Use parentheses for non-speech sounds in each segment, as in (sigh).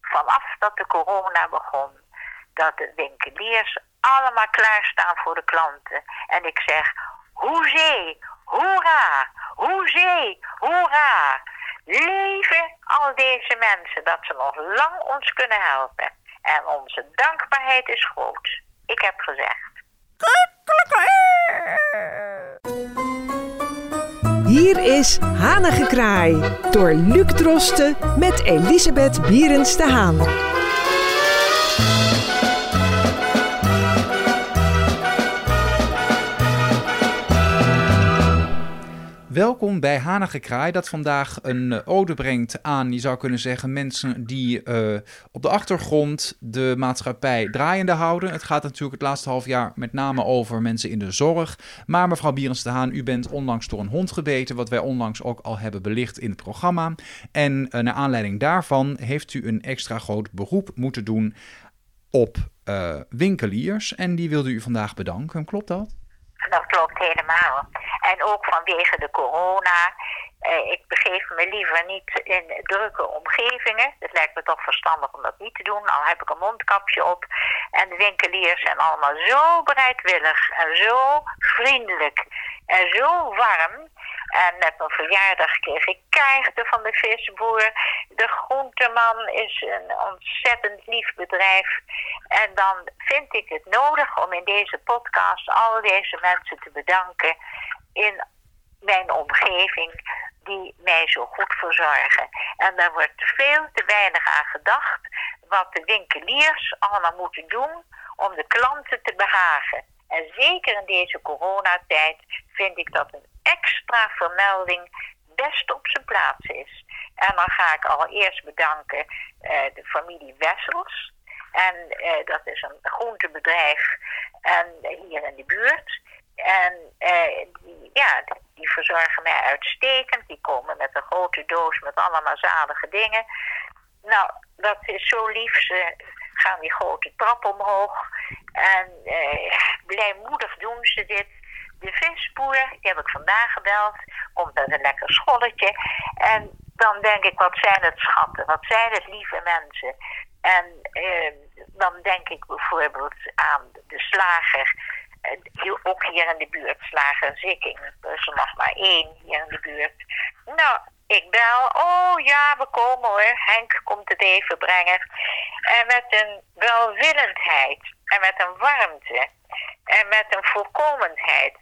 vanaf dat de corona begon, dat de winkeliers allemaal klaarstaan voor de klanten. En ik zeg, hoezee, hoera, hoezee, hoera. Leven al deze mensen, dat ze nog lang ons kunnen helpen. En onze dankbaarheid is groot. Ik heb gezegd. Hier is Hanengekraai door Luc Drosten met Elisabeth Bierens de Haan. Welkom bij Hanengekraai, dat vandaag een eh, ode brengt aan, je zou kunnen zeggen, mensen die uh, op de achtergrond de maatschappij draaiende houden. Het gaat natuurlijk het laatste half jaar met name over mensen in de zorg. Maar mevrouw Bierens de Haan, u bent onlangs door een hond gebeten, wat wij onlangs ook al hebben belicht in het programma. En uh, naar aanleiding daarvan heeft u een extra groot beroep moeten doen op winkeliers. En die wilde u vandaag bedanken, klopt dat? Dat klopt helemaal. En ook vanwege de corona. Eh, ik begeef me liever niet in drukke omgevingen. Het lijkt me toch verstandig om dat niet te doen. Al heb ik een mondkapje op. En de winkeliers zijn allemaal zo bereidwillig en zo vriendelijk en zo warm. En met mijn verjaardag kreeg ik kaarten van de visboer. De groenteman is een ontzettend lief bedrijf. En dan vind ik het nodig om in deze podcast al deze mensen te bedanken in mijn omgeving die mij zo goed verzorgen. En daar wordt veel te weinig aan gedacht wat de winkeliers allemaal moeten doen om de klanten te behagen. En zeker in deze coronatijd vind ik dat een extra vermelding best op zijn plaats is. En dan ga ik allereerst bedanken uh, de familie Wessels. En uh, dat is een groentebedrijf en, hier in de buurt. En die, ja, die verzorgen mij uitstekend. Die komen met een grote doos met allemaal zalige dingen. Nou, dat is zo lief. Ze gaan die grote trap omhoog. En blijmoedig doen ze dit. De visboer, die heb ik vandaag gebeld. Komt met een lekker scholletje. En dan denk ik, wat zijn het schatten? Wat zijn het lieve mensen? En uh, dan denk ik bijvoorbeeld aan de slager ook hier in de buurt, Slager Zikking. Er is er nog maar één hier in de buurt. Nou, ik bel. Oh ja, we komen hoor. Henk komt het even brengen. En met een welwillendheid. En met een warmte. En met een voorkomendheid.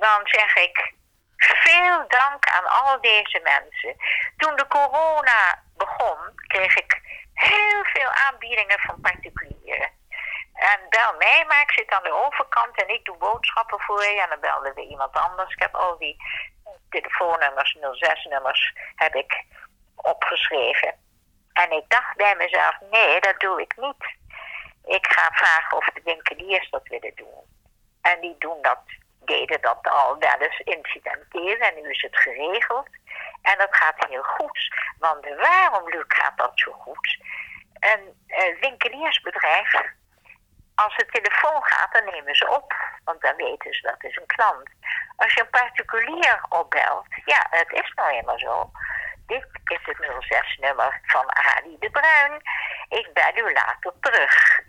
Dan zeg ik veel dank aan al deze mensen. Toen de corona begon, kreeg ik heel veel aanbiedingen van particulieren. En bel mij, maar ik zit aan de overkant en ik doe boodschappen voor je. En dan belde weer iemand anders. Ik heb al die telefoonnummers, 06-nummers, heb ik opgeschreven. En ik dacht bij mezelf, nee, dat doe ik niet. Ik ga vragen of de winkeliers dat willen doen. En die doen dat, deden dat al wel eens incidenteel en nu is het geregeld. En dat gaat heel goed. Want waarom, Luc, gaat dat zo goed? Een uh, winkeliersbedrijf als de telefoon gaat, dan nemen ze op. Want dan weten ze dat is een klant. Als je een particulier opbelt, ja, het is nou eenmaal zo. Dit is het 06-nummer van Ali de Bruin. Ik bel u later terug.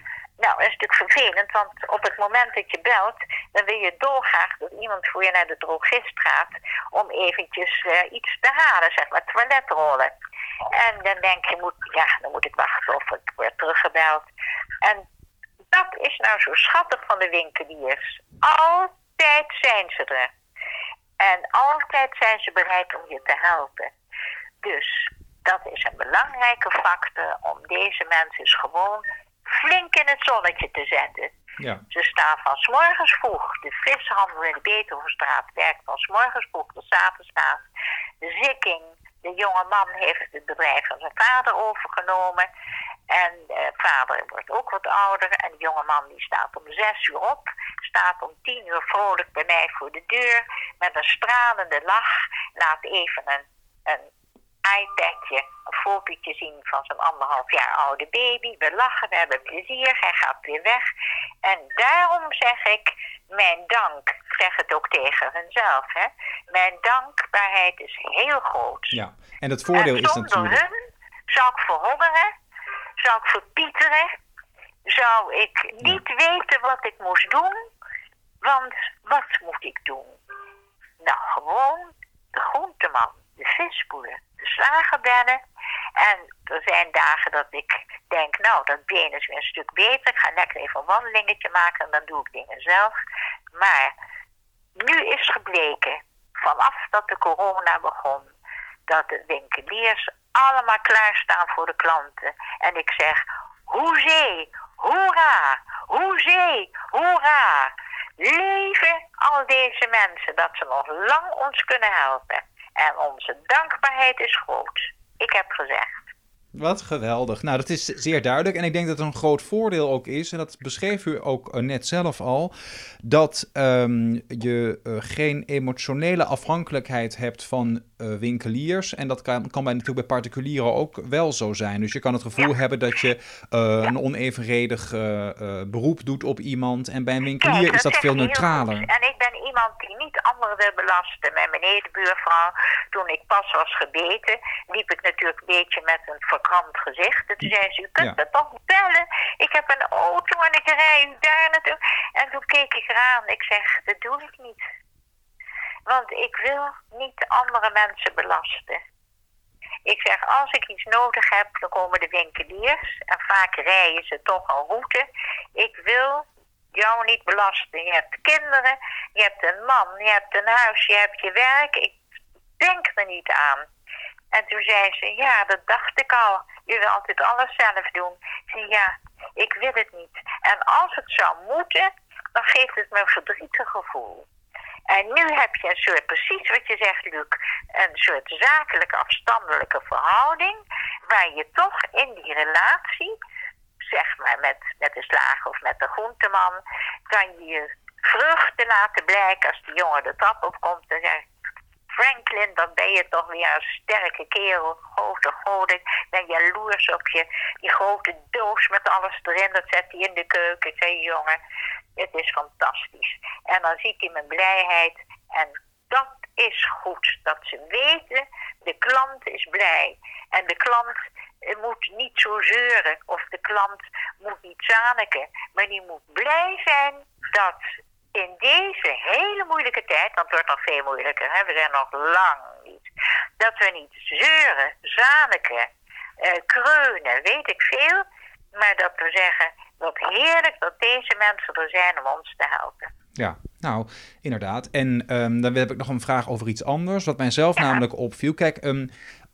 Nou, dat is natuurlijk vervelend, want op het moment dat je belt, dan wil je dolgraag dat iemand voor je naar de drogist gaat om eventjes uh, iets te halen, zeg maar toiletrollen. En dan denk je, moet, ja, dan moet ik wachten of ik word teruggebeld. En dat is nou zo schattig van de winkeliers. Altijd zijn ze er. En altijd zijn ze bereid om je te helpen. Dus dat is een belangrijke factor om deze mensen gewoon flink in het zonnetje te zetten. Ja. Ze staan van s morgens vroeg. De vishandel in de Beethovenstraat werkt van s morgens vroeg tot avonds laat. De zikking, de jonge man heeft het bedrijf van zijn vader overgenomen. En eh, vader wordt ook wat ouder. En de jonge man die staat om zes uur op. Staat om tien uur vrolijk bij mij voor de deur. Met een stralende lach. Laat even een, een iPadje, een fotootje zien van zijn anderhalf jaar oude baby. We lachen, we hebben plezier. Hij gaat weer weg. En daarom zeg ik mijn dank. zeg het ook tegen hunzelf. Hè? Mijn dankbaarheid is heel groot. Ja, en het voordeel en is natuurlijk... Hun, Zou ik verhongeren? Zou ik verpieteren? Zou ik niet weten wat ik moest doen? Want wat moet ik doen? Nou, gewoon de groenteman, de visboer, de slager. En er zijn dagen dat ik denk, nou, dat been is weer een stuk beter. Ik ga lekker even een wandelingetje maken en dan doe ik dingen zelf. Maar nu is gebleken, vanaf dat de corona begon, dat de winkeliers allemaal klaarstaan voor de klanten. En ik zeg, hoezee, hoera, hoezee, hoera. Leven al deze mensen, dat ze nog lang ons kunnen helpen. En onze dankbaarheid is groot. Ik heb gezegd. Wat geweldig. Nou, dat is zeer duidelijk. En ik denk dat het een groot voordeel ook is, en dat beschreef u ook eh, net zelf al, dat um, je uh, geen emotionele afhankelijkheid hebt van uh, winkeliers. En dat kan, kan bij, natuurlijk bij particulieren ook wel zo zijn. Dus je kan het gevoel ja. hebben dat je uh, een onevenredig beroep doet op iemand. En bij een winkelier Kijk, is dat veel neutraler. En ik iemand die niet anderen wil belasten. Mijn nedenbuurvrouw, toen ik pas was gebeten, liep ik natuurlijk een beetje met een verkrampt gezicht. En toen zei ze, u kunt Ja. me toch bellen. Ik heb een auto en ik rij u daar naartoe. En toen keek ik eraan. Ik zeg, dat doe ik niet. Want ik wil niet andere mensen belasten. Ik zeg, als ik iets nodig heb, dan komen de winkeliers. En vaak rijden ze toch een route. Ik wil jou niet belasten. Je hebt kinderen, je hebt een man, je hebt een huis, je hebt je werk. Ik denk er niet aan. En toen zei ze, ja, dat dacht ik al. Je wil altijd alles zelf doen. Zei, ja, ik wil het niet. En als het zou moeten, dan geeft het me een verdrietig gevoel. En nu heb je een soort, precies wat je zegt, Luc, een soort zakelijke afstandelijke verhouding, waar je toch in die relatie, zeg maar met, met de slager of met de groenteman, kan je je vreugde laten blijken als die jongen de trap opkomt en zegt, Franklin, dan ben je toch weer een sterke kerel, grote goden. Ik ben jaloers op je. Die grote doos met alles erin, dat zet hij in de keuken. Ik zei, jongen, het is fantastisch. En dan ziet hij mijn blijheid. En dat is goed. Dat ze weten, de klant is blij. En de klant eh, moet niet zo zeuren. Of de klant moet niet zaniken. Maar die moet blij zijn dat in deze hele moeilijke tijd, want het wordt nog veel moeilijker, hè? we zijn nog lang niet, dat we niet zeuren, zaniken, eh, kreunen, weet ik veel, maar dat we zeggen, wat heerlijk dat deze mensen er zijn om ons te helpen. Ja, nou, inderdaad. En ehm, dan heb ik nog een vraag over iets anders, wat mijzelf Ja. namelijk opviel. Kijk, ehm,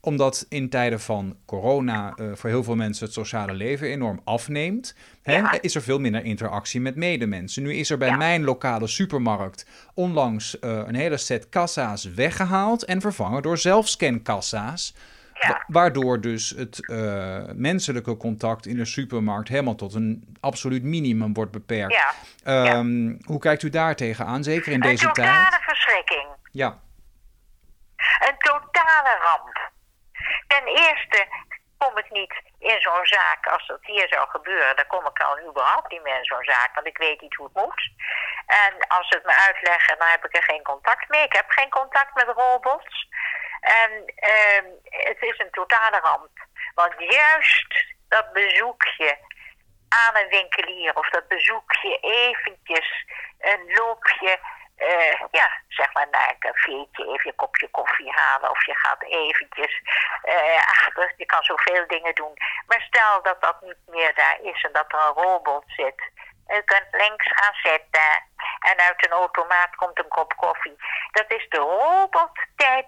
omdat in tijden van corona eh, voor heel veel mensen het sociale leven enorm afneemt, hè, Ja. is er veel minder interactie met medemensen. Nu is er bij Ja. mijn lokale supermarkt onlangs eh, een hele set kassa's weggehaald en vervangen door zelfscankassa's. Ja. Wa- Waardoor dus het eh, menselijke contact in de supermarkt helemaal tot een absoluut minimum wordt beperkt. Ja, Ehm, Hoe kijkt u daar tegenaan, zeker in een deze totale tijd? verschrikking. Ja, Een totale ramp. Ten eerste kom ik niet in zo'n zaak als dat hier zou gebeuren. Dan kom ik al überhaupt niet meer in zo'n zaak, want ik weet niet hoe het moet. En als ze het me uitleggen, dan heb ik er geen contact mee. Ik heb geen contact met robots. En ehm, het is een totale ramp. Want juist dat bezoekje aan een winkelier of dat bezoekje eventjes een loopje, eh, ja, zeg maar naar een cafeetje, even je kopje koffie halen of je gaat eventjes eh, achter, je kan zoveel dingen doen. Maar stel dat dat niet meer daar is en dat er een robot zit. U kunt links gaan zitten en uit een automaat komt een kop koffie. Dat is de robottijd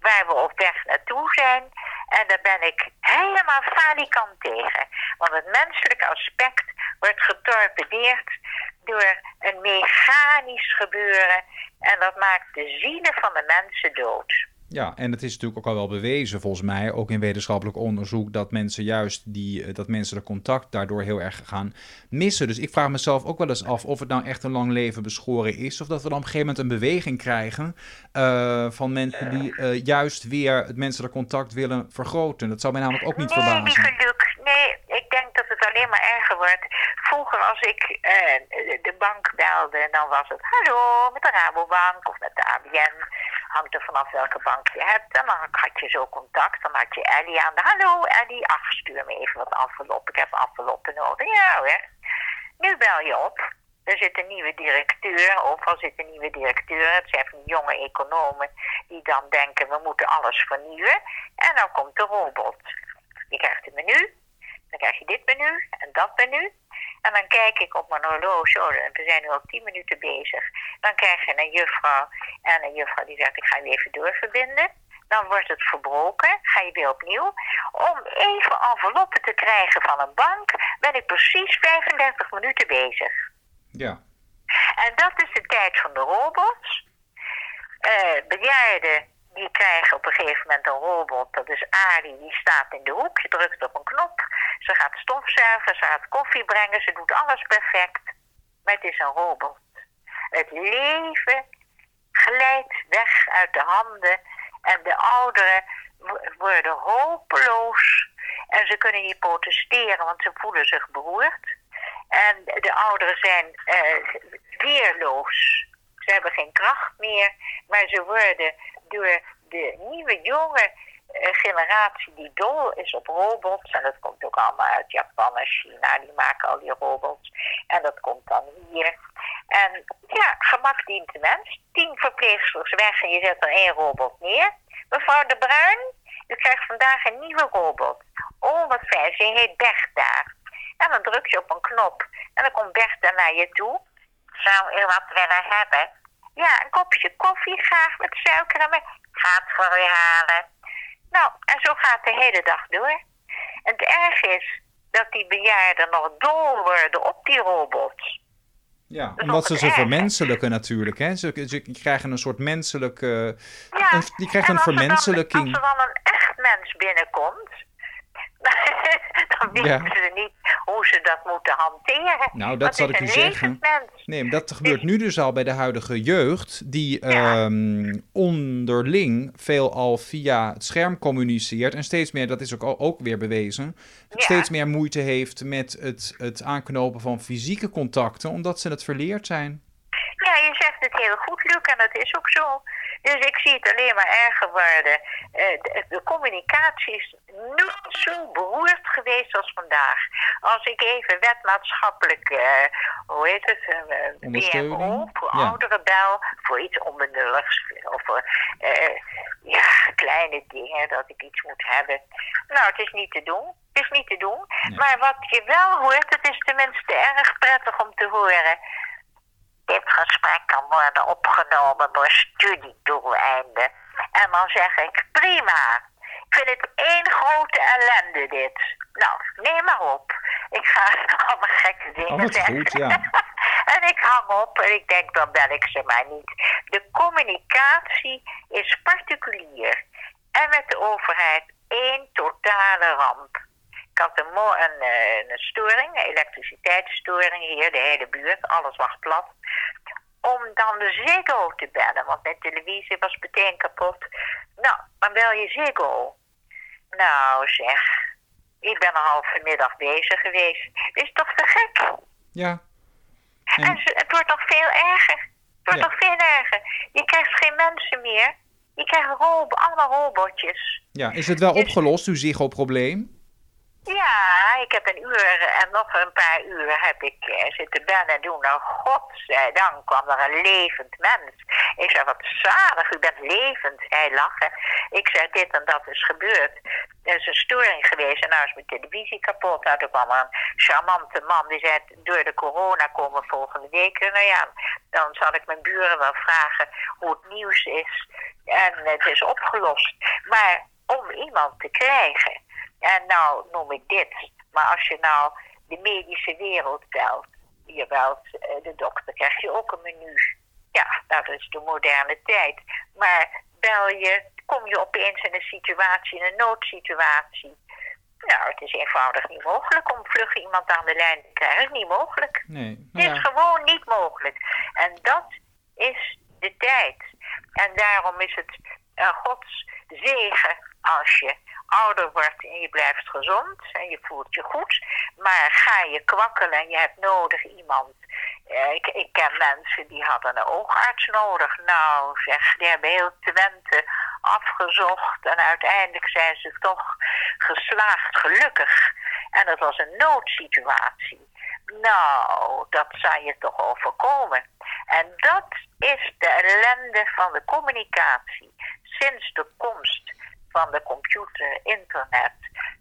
waar we op weg naartoe zijn. En daar ben ik helemaal falikant tegen. Want het menselijke aspect wordt getorpedeerd door een mechanisch gebeuren. En dat maakt de zielen van de mensen dood. ja, en het is natuurlijk ook al wel bewezen, volgens mij, ook in wetenschappelijk onderzoek, dat mensen juist die, eh, dat menselijk contact daardoor heel erg gaan missen. Dus ik vraag mezelf ook wel eens af of het nou echt een lang leven beschoren is, of dat we dan op een gegeven moment een beweging krijgen eh, van mensen die eh, juist weer het menselijk contact willen vergroten. Dat zou mij namelijk ook niet nee, verbazen. lieve Luc, nee, ik denk dat het alleen maar erger wordt. Vroeger als ik eh, de bank belde, dan was het hallo met de Rabobank of met de ABN hangt er vanaf welke bank je hebt. En dan had je zo contact. Dan had je Ellie aan. Hallo Ellie, ach, stuur me even wat envelop. Ik heb enveloppen nodig. Ja hoor. Nu bel je op. Er zit een nieuwe directeur, overal zit een nieuwe directeur. Het zijn van jonge economen die dan denken we moeten alles vernieuwen. En dan komt de robot. Je krijgt een menu, dan krijg je dit menu en dat menu. En dan kijk ik op mijn horloge, oh, we zijn nu al tien minuten bezig. Dan krijg je een juffrouw en een juffrouw die zegt ik ga je even doorverbinden. Dan wordt het verbroken, ga je weer opnieuw. Om even enveloppen te krijgen van een bank ben ik precies 35 minuten bezig. Ja. En dat is de tijd van de robots. Uh, bejaarden die krijgen op een gegeven moment een robot. Dat is Ari, die staat in de hoek. Je drukt op een knop. Ze gaat stofzuigen, ze gaat koffie brengen. Ze doet alles perfect. Maar het is een robot. Het leven glijdt weg uit de handen. En de ouderen worden hopeloos. En ze kunnen niet protesteren, want ze voelen zich beroerd. En de ouderen zijn uh, weerloos. Ze hebben geen kracht meer, maar ze worden door de nieuwe jonge uh, generatie die dol is op robots, en dat komt ook allemaal uit Japan en China, die maken al die robots, en dat komt dan hier. En ja, gemak dient de mens. Tien verpleegsters weg en je zet er één robot neer. Mevrouw De Bruin, u krijgt vandaag een nieuwe robot. Oh, wat fijn, ze heet Bertha. En dan druk je op een knop en dan komt Bertha naar je toe. Zou u wat willen hebben? Ja, een kopje koffie graag met suiker en met... Gaat voor u halen. Gaat de hele dag door. En het erg is dat die bejaarden nog dol worden op die robots. Ja, omdat ze ze vermenselijken natuurlijk. Hè? Ze, ze krijgen een soort menselijke... Ja, een, die krijgen een vermenselijking. als er dan een echt mens binnenkomt... (laughs) dan weten ze niet hoe ze dat moeten hanteren. Nou, dat zal ik u zeggen. Nee, maar dat gebeurt nu dus al bij de huidige jeugd, die ehm, onderling veelal via het scherm communiceert. En steeds meer, dat is ook, ook weer bewezen, steeds meer moeite heeft met het, het aanknopen van fysieke contacten, omdat ze het verleerd zijn. Ja, je zegt heel goed, Luc, en dat is ook zo. Dus ik zie het alleen maar erger worden. Uh, de, de, communicatie is nooit zo beroerd geweest als vandaag. Als ik even wetmaatschappelijk, uh, hoe heet het, uh, eh, BMO, voor ja. ouderen bel, voor iets onbenulligs, of voor ja, kleine dingen, dat ik iets moet hebben. Nou, het is niet te doen. Het is niet te doen. Maar wat je wel hoort, het is tenminste erg prettig om te horen dit gesprek kan worden opgenomen voor studiedoeleinden. En dan zeg ik, prima. Ik vind het één grote ellende dit. Nou, neem maar op. Ik ga (laughs) allemaal gekke dingen oh, zeggen. Goed, ja. (laughs) en ik hang op en ik denk, dan bel ik ze maar niet. De communicatie is particulier. En met de overheid één totale ramp. Had een, een, eh, een storing, een elektriciteitsstoring hier, de hele buurt, alles was plat. Om dan de Ziggo te bellen, want mijn televisie was meteen kapot. Nou, dan bel je Ziggo. Nou zeg, ik ben een halve middag bezig geweest. Is toch te gek? Ja. En, en het wordt nog veel erger. Het wordt nog veel erger. Je krijgt geen mensen meer. Je krijgt allemaal robotjes. Ja, is het wel dus- opgelost, uw Ziggo-probleem? Ja, ik heb een uur en nog een paar uur heb ik eh, zitten bellen en doen. Nou, godzijdank kwam er een levend mens. Ik zei, wat zalig, u bent levend. Hij lachen. Ik zei, dit en dat is gebeurd. Er is een storing geweest en nou is mijn televisie kapot. Nou, toen kwam er een charmante man die zei, door de corona komen volgende week. Nou ja, dan zal ik mijn buren wel vragen hoe het nieuws is. En het is opgelost. Maar om iemand te krijgen en nou noem ik dit. Maar als je nou de medische wereld belt, je belt uh, de dokter, krijg je ook een menu. Ja, nou, dat is de moderne tijd. Maar bel je, kom je opeens in een situatie, in een noodsituatie. Nou, het is eenvoudig niet mogelijk om vlug iemand aan de lijn te krijgen. Niet mogelijk. Nee. Nou ja. Het is gewoon niet mogelijk. En dat is de tijd. En daarom is het uh, Gods zegen als je ouder wordt en je blijft gezond en je voelt je goed. Maar ga je kwakkelen en je hebt nodig iemand Eh, ik, ik ken mensen die hadden een oogarts nodig. Nou, zeg, die hebben heel Twente afgezocht. En uiteindelijk zijn ze toch geslaagd, gelukkig. En dat was een noodsituatie. Nou, dat zou je toch overkomen. En dat is de ellende van de communicatie. Sinds de komst van de computer, internet,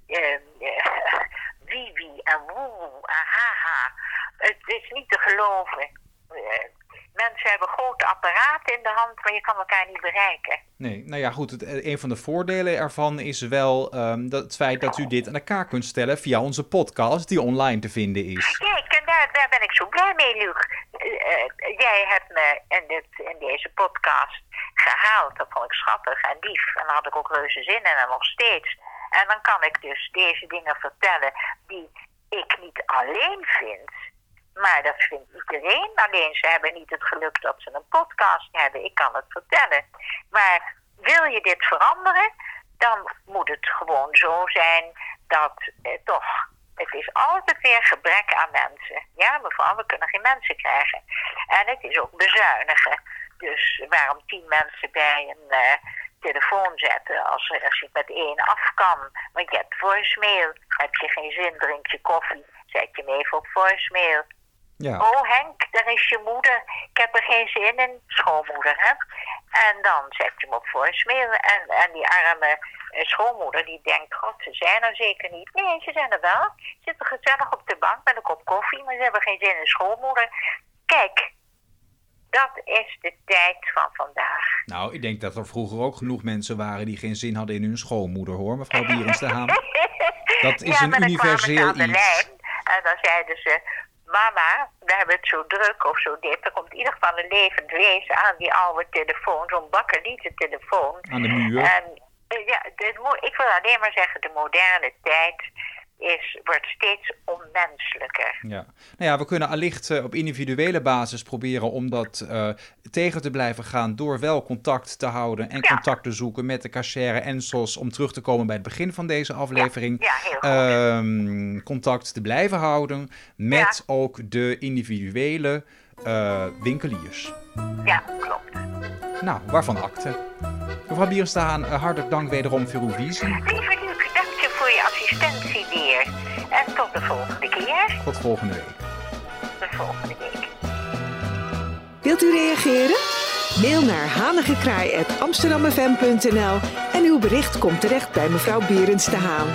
eh, (laughs) eh, wie wie en woe en haha. Het is niet te geloven. Eh, mensen hebben grote apparaten in de hand, maar je kan elkaar niet bereiken. Nee, nou ja, goed. Het, eh, een van de voordelen ervan is wel um, dat het feit dat u dit aan elkaar kunt stellen via onze podcast, die online te vinden is. Kijk, en daar, daar ben ik zo blij mee, Luc. Uh, jij hebt me in, dit, in deze podcast gehaald. Dat vond ik schattig en lief. En daar had ik ook reuze zin in en nog steeds. En dan kan ik dus deze dingen vertellen die ik niet alleen vind. Maar dat vindt iedereen. Alleen ze hebben niet het geluk dat ze een podcast hebben. Ik kan het vertellen. Maar wil je dit veranderen, dan moet het gewoon zo zijn dat eh, toch. Het is altijd weer gebrek aan mensen. Ja, mevrouw, we kunnen geen mensen krijgen. En het is ook bezuinigen. Dus waarom tien mensen bij een uh, telefoon zetten als, als je het met één af kan? Want je hebt voicemail. Heb je geen zin, drink je koffie. Zet je hem even op voicemail. Ja. Oh Henk, daar is je moeder. Ik heb er geen zin in. Schoonmoeder, hè? En dan zet je hem op voicemail. En, en die arme eh, schoonmoeder die denkt, god, ze zijn er zeker niet. Nee, ze zijn er wel. Ze zitten gezellig op de bank met een kop koffie, maar ze hebben geen zin in schoonmoeder. Kijk, dat is de tijd van vandaag. Nou, ik denk dat er vroeger ook genoeg mensen waren die geen zin hadden in hun schoonmoeder, hoor, mevrouw Bierens de Haan. (laughs) Dat is een universeel iets. Lijn, en dan zeiden ze, mama, we hebben het zo druk of zo dit. Er komt in ieder geval een levend wezen aan die oude telefoon, zo'n bakkeliete telefoon. Aan de muur. En eh, ja, ik wil alleen maar zeggen, de moderne tijd is, wordt steeds onmenselijker. Ja. Nou ja, we kunnen allicht uh, op individuele basis proberen om dat uh, tegen te blijven gaan door wel contact te houden en ja. contact te zoeken met de cachère en SOS om terug te komen bij het begin van deze aflevering. Ja, ja heel goed. Um, contact te blijven houden met ook de individuele uh, winkeliers. Ja, klopt. Nou, waarvan akte. Mevrouw Bierenstaan, hartelijk dank wederom voor uw visie. Lieve Luc, dank je voor je assistentie weer. En tot de volgende keer. Tot volgende week. Tot volgende week. Wilt u reageren? Mail naar hanigekraai.amsterdammefm.nl en uw bericht komt terecht bij mevrouw Berends de Haan.